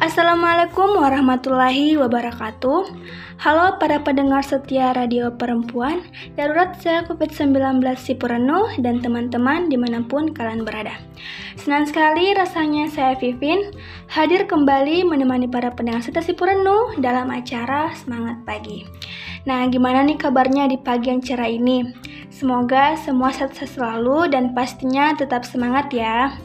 Assalamualaikum warahmatullahi wabarakatuh. Halo para pendengar setia Radio Perempuan, Darurat Saya COVID-19 Sipurenu, dan teman-teman di mana pun kalian berada. Senang sekali rasanya saya Vivin hadir kembali menemani para pendengar setia Sipurenu dalam acara Semangat Pagi. Nah, gimana nih kabarnya di pagi yang cerah ini? Semoga semua sehat selalu dan pastinya tetap semangat ya.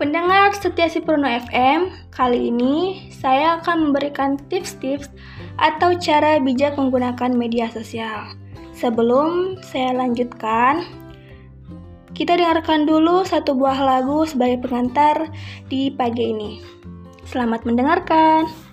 Pendengar setia si Purno FM, kali ini saya akan memberikan tips-tips atau cara bijak menggunakan media sosial. Sebelum saya lanjutkan, kita dengarkan dulu satu buah lagu sebagai pengantar di pagi ini. Selamat mendengarkan.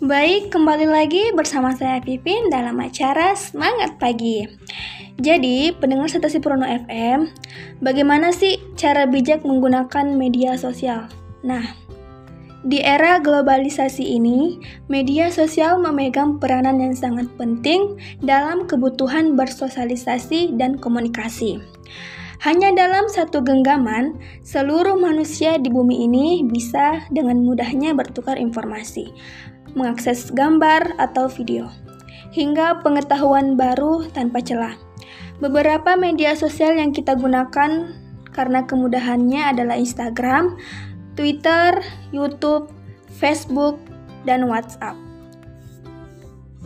Baik, kembali lagi bersama saya Pipin dalam acara Semangat Pagi. Jadi, pendengar Setasi Prono FM, bagaimana sih cara bijak menggunakan media sosial? Nah, Di era globalisasi ini, media sosial memegang peranan yang sangat penting dalam kebutuhan bersosialisasi dan komunikasi. Hanya dalam satu genggaman, seluruh manusia di bumi ini bisa dengan mudahnya bertukar informasi, mengakses gambar atau video, hingga pengetahuan baru tanpa celah. Beberapa media sosial yang kita gunakan karena kemudahannya adalah Instagram, Twitter, YouTube, Facebook, dan WhatsApp.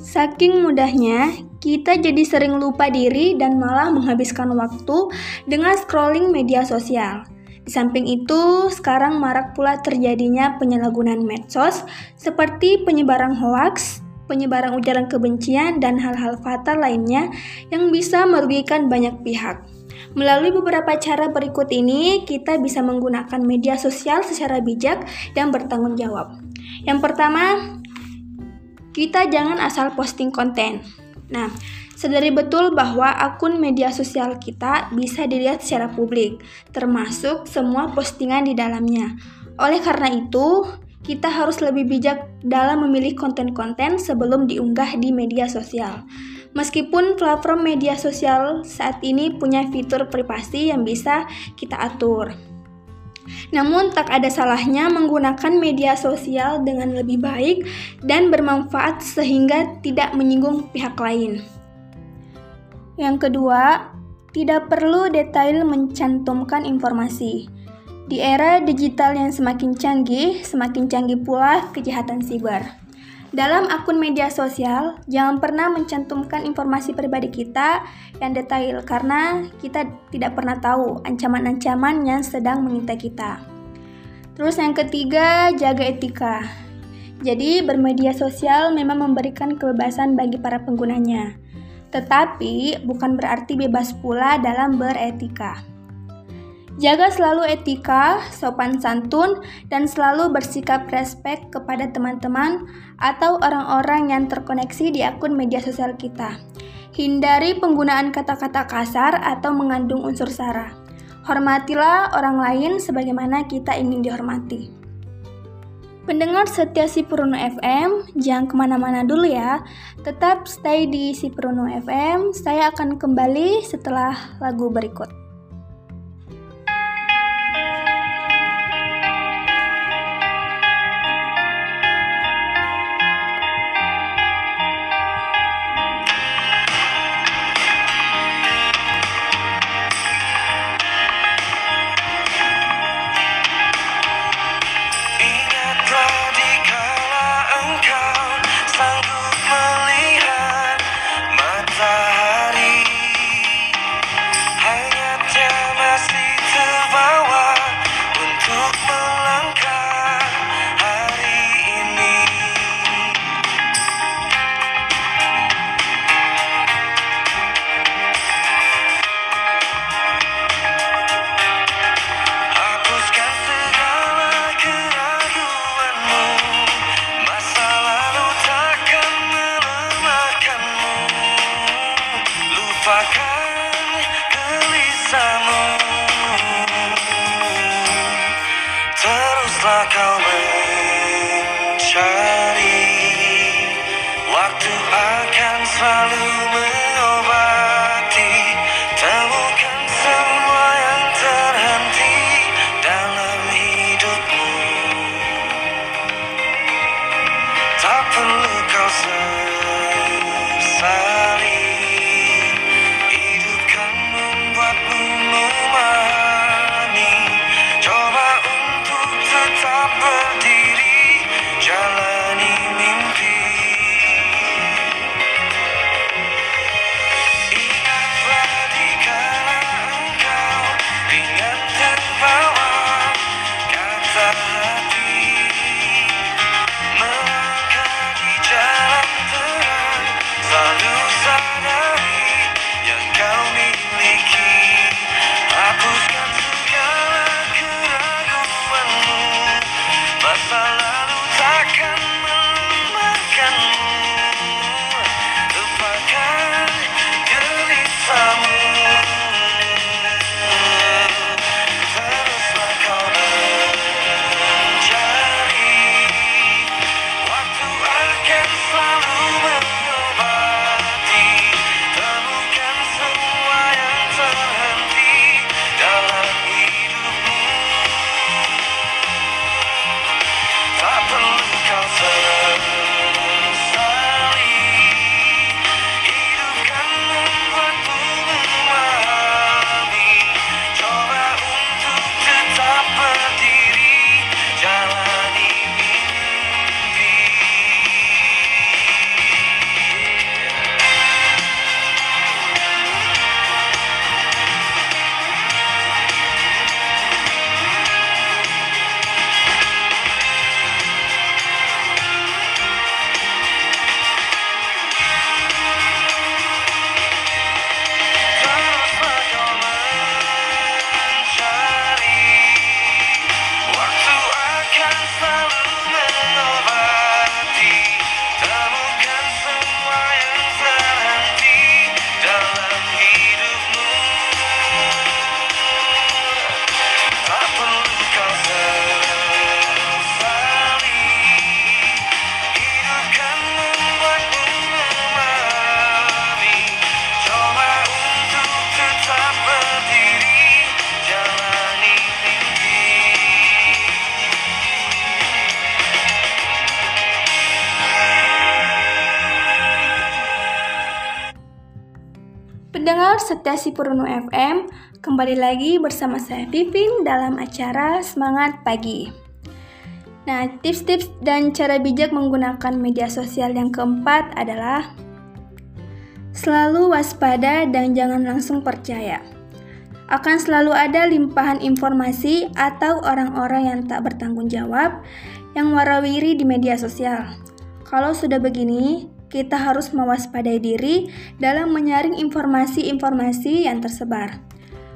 Saking mudahnya, kita jadi sering lupa diri dan malah menghabiskan waktu dengan scrolling media sosial. Di samping itu, sekarang marak pula terjadinya penyalahgunaan medsos seperti penyebaran hoaks, penyebaran ujaran kebencian, dan hal-hal fatal lainnya yang bisa merugikan banyak pihak. Melalui beberapa cara berikut ini, kita bisa menggunakan media sosial secara bijak dan bertanggung jawab. Yang pertama, kita jangan asal posting konten. Nah, sadari betul bahwa akun media sosial kita bisa dilihat secara publik, termasuk semua postingan di dalamnya. Oleh karena itu, kita harus lebih bijak dalam memilih konten-konten sebelum diunggah di media sosial. Meskipun platform media sosial saat ini punya fitur privasi yang bisa kita atur. Namun tak ada salahnya menggunakan media sosial dengan lebih baik dan bermanfaat sehingga tidak menyinggung pihak lain. Yang kedua, tidak perlu detail mencantumkan informasi. Di era digital yang semakin canggih, semakin canggih pula kejahatan siber. Dalam akun media sosial, jangan pernah mencantumkan informasi pribadi kita yang detail karena kita tidak pernah tahu ancaman-ancaman yang sedang mengintai kita. Terus yang ketiga, jaga etika. Jadi, bermedia sosial memang memberikan kebebasan bagi para penggunanya. Tetapi, bukan berarti bebas pula dalam beretika. Jaga selalu etika, sopan santun, dan selalu bersikap respek kepada teman-teman atau orang-orang yang terkoneksi di akun media sosial kita. Hindari penggunaan kata-kata kasar atau mengandung unsur sara. Hormatilah orang lain sebagaimana kita ingin dihormati. Pendengar setia Si Pruno FM, jangan ke mana-mana dulu ya. Tetap stay di Si Pruno FM. Saya akan kembali setelah lagu berikut. Pendengar setia Sipurno FM, kembali lagi bersama saya Pipin dalam acara Semangat Pagi. Nah, tips-tips dan cara bijak menggunakan media sosial yang keempat adalah selalu waspada dan jangan langsung percaya. Akan selalu ada limpahan informasi atau orang-orang yang tak bertanggung jawab yang warawiri di media sosial. Kalau sudah begini, kita harus mewaspadai diri dalam menyaring informasi-informasi yang tersebar.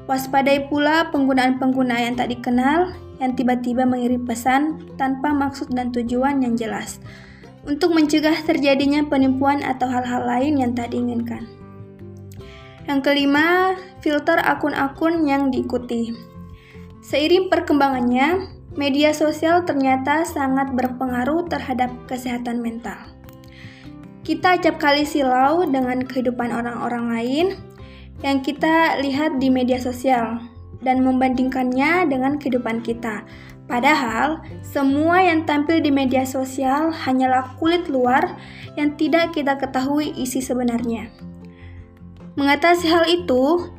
Waspadai pula penggunaan-pengguna yang tak dikenal yang tiba-tiba mengirim pesan tanpa maksud dan tujuan yang jelas untuk mencegah terjadinya penipuan atau hal-hal lain yang tak diinginkan. Yang kelima, filter akun-akun yang diikuti. Seiring perkembangannya, media sosial ternyata sangat berpengaruh terhadap kesehatan mental. Kita acap kali silau dengan kehidupan orang-orang lain yang kita lihat di media sosial dan membandingkannya dengan kehidupan kita. Padahal, semua yang tampil di media sosial hanyalah kulit luar yang tidak kita ketahui isi sebenarnya. Mengatasi hal itu,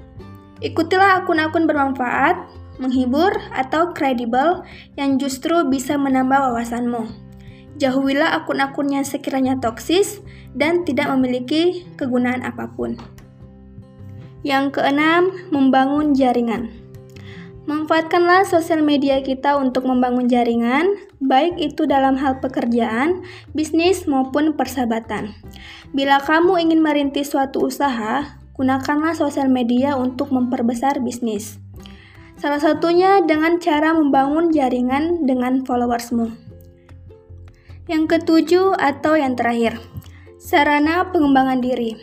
ikutilah akun-akun bermanfaat, menghibur, atau kredibel yang justru bisa menambah wawasanmu. Jauhilah akun-akun yang sekiranya toksis dan tidak memiliki kegunaan apa pun. Yang keenam, membangun jaringan. Manfaatkanlah sosial media kita untuk membangun jaringan, baik itu dalam hal pekerjaan, bisnis, maupun persahabatan. Bila kamu ingin merintis suatu usaha, gunakanlah sosial media untuk memperbesar bisnis. Salah satunya dengan cara membangun jaringan dengan followersmu. Yang ketujuh atau yang terakhir, sarana pengembangan diri.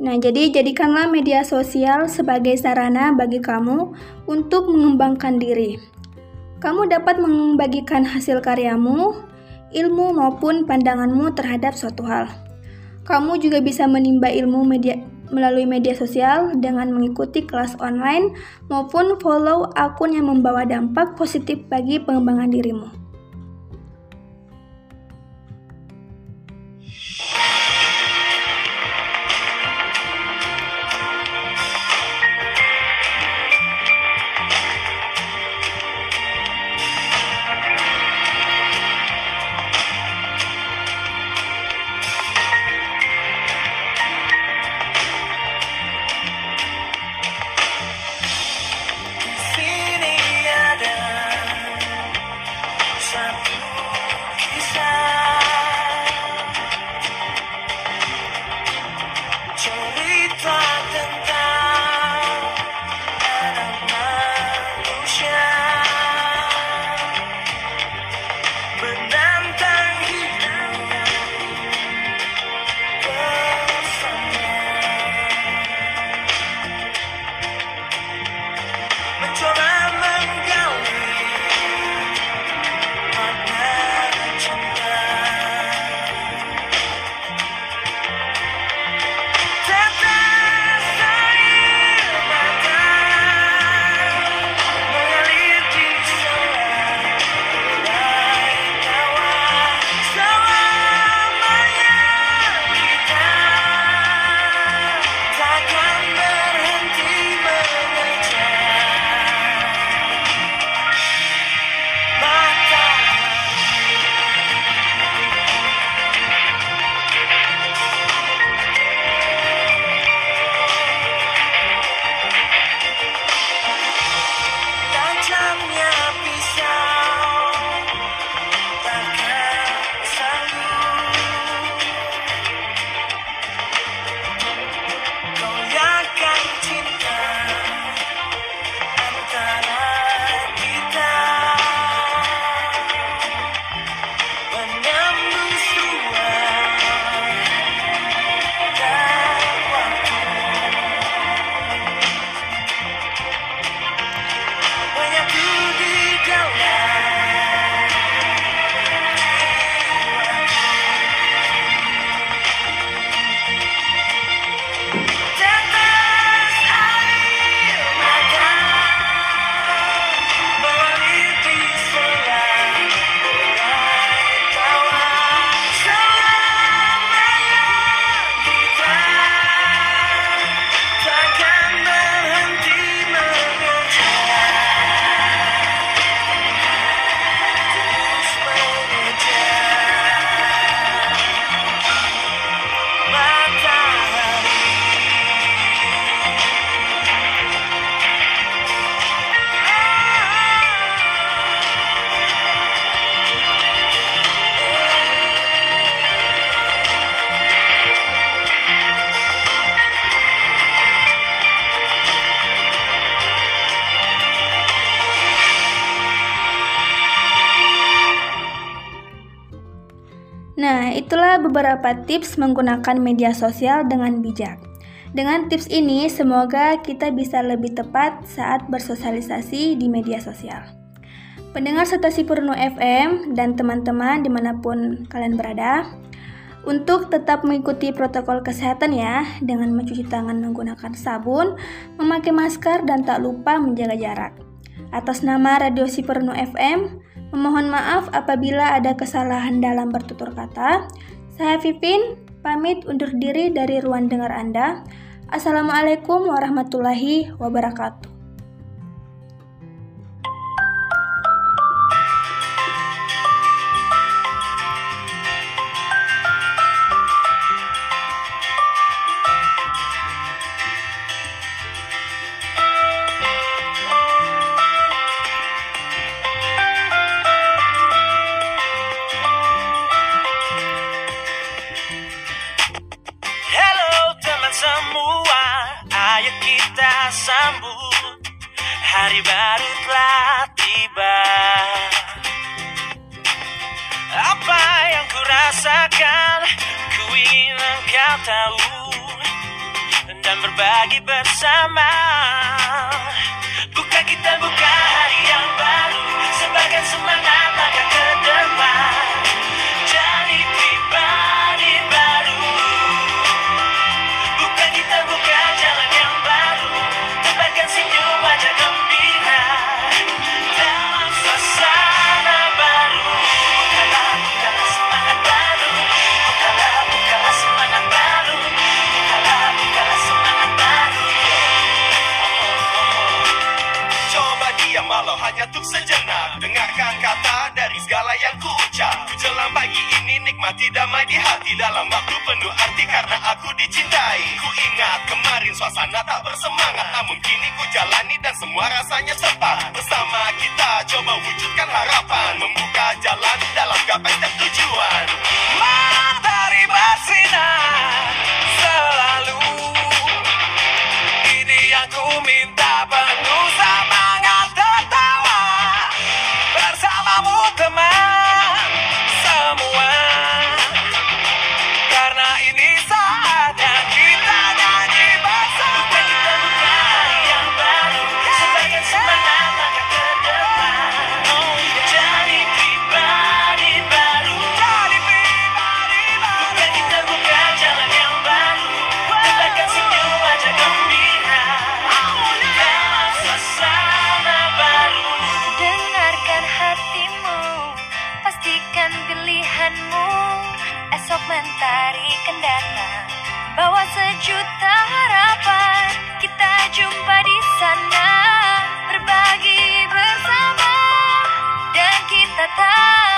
Nah, jadi jadikanlah media sosial sebagai sarana bagi kamu untuk mengembangkan diri. Kamu dapat membagikan hasil karyamu, ilmu maupun pandanganmu terhadap suatu hal. Kamu juga bisa menimba ilmu media melalui media sosial dengan mengikuti kelas online maupun follow akun yang membawa dampak positif bagi pengembangan dirimu. Itulah beberapa tips menggunakan media sosial dengan bijak. Dengan tips ini, semoga kita bisa lebih tepat saat bersosialisasi di media sosial. Pendengar Stasi Purno FM dan teman-teman di mana pun kalian berada, untuk tetap mengikuti protokol kesehatan ya, dengan mencuci tangan menggunakan sabun, memakai masker, dan tak lupa menjaga jarak. Atas nama Radio Siperno FM, memohon maaf apabila ada kesalahan dalam bertutur kata. Saya Vivin, pamit undur diri dari ruang dengar Anda. Assalamualaikum warahmatullahi wabarakatuh. Hari baru telah tiba. Apa yang ku rasakan Ku ingin engkau tahu. Dan berbagi bersama. Buka kita buka hari yang baru. Sebagai semangat langkah ke depan waktu penuh arti karena aku dicintai. Ku ingat kemarin suasana tak bersemangat. Namun kini ku jalani dan semua rasanya tepat. Bersama kita coba wujudkan harapan. Membuka jalan dalam gapai setiap tujuan Matahari bersinar selalu. Ini yang ku minta berbagi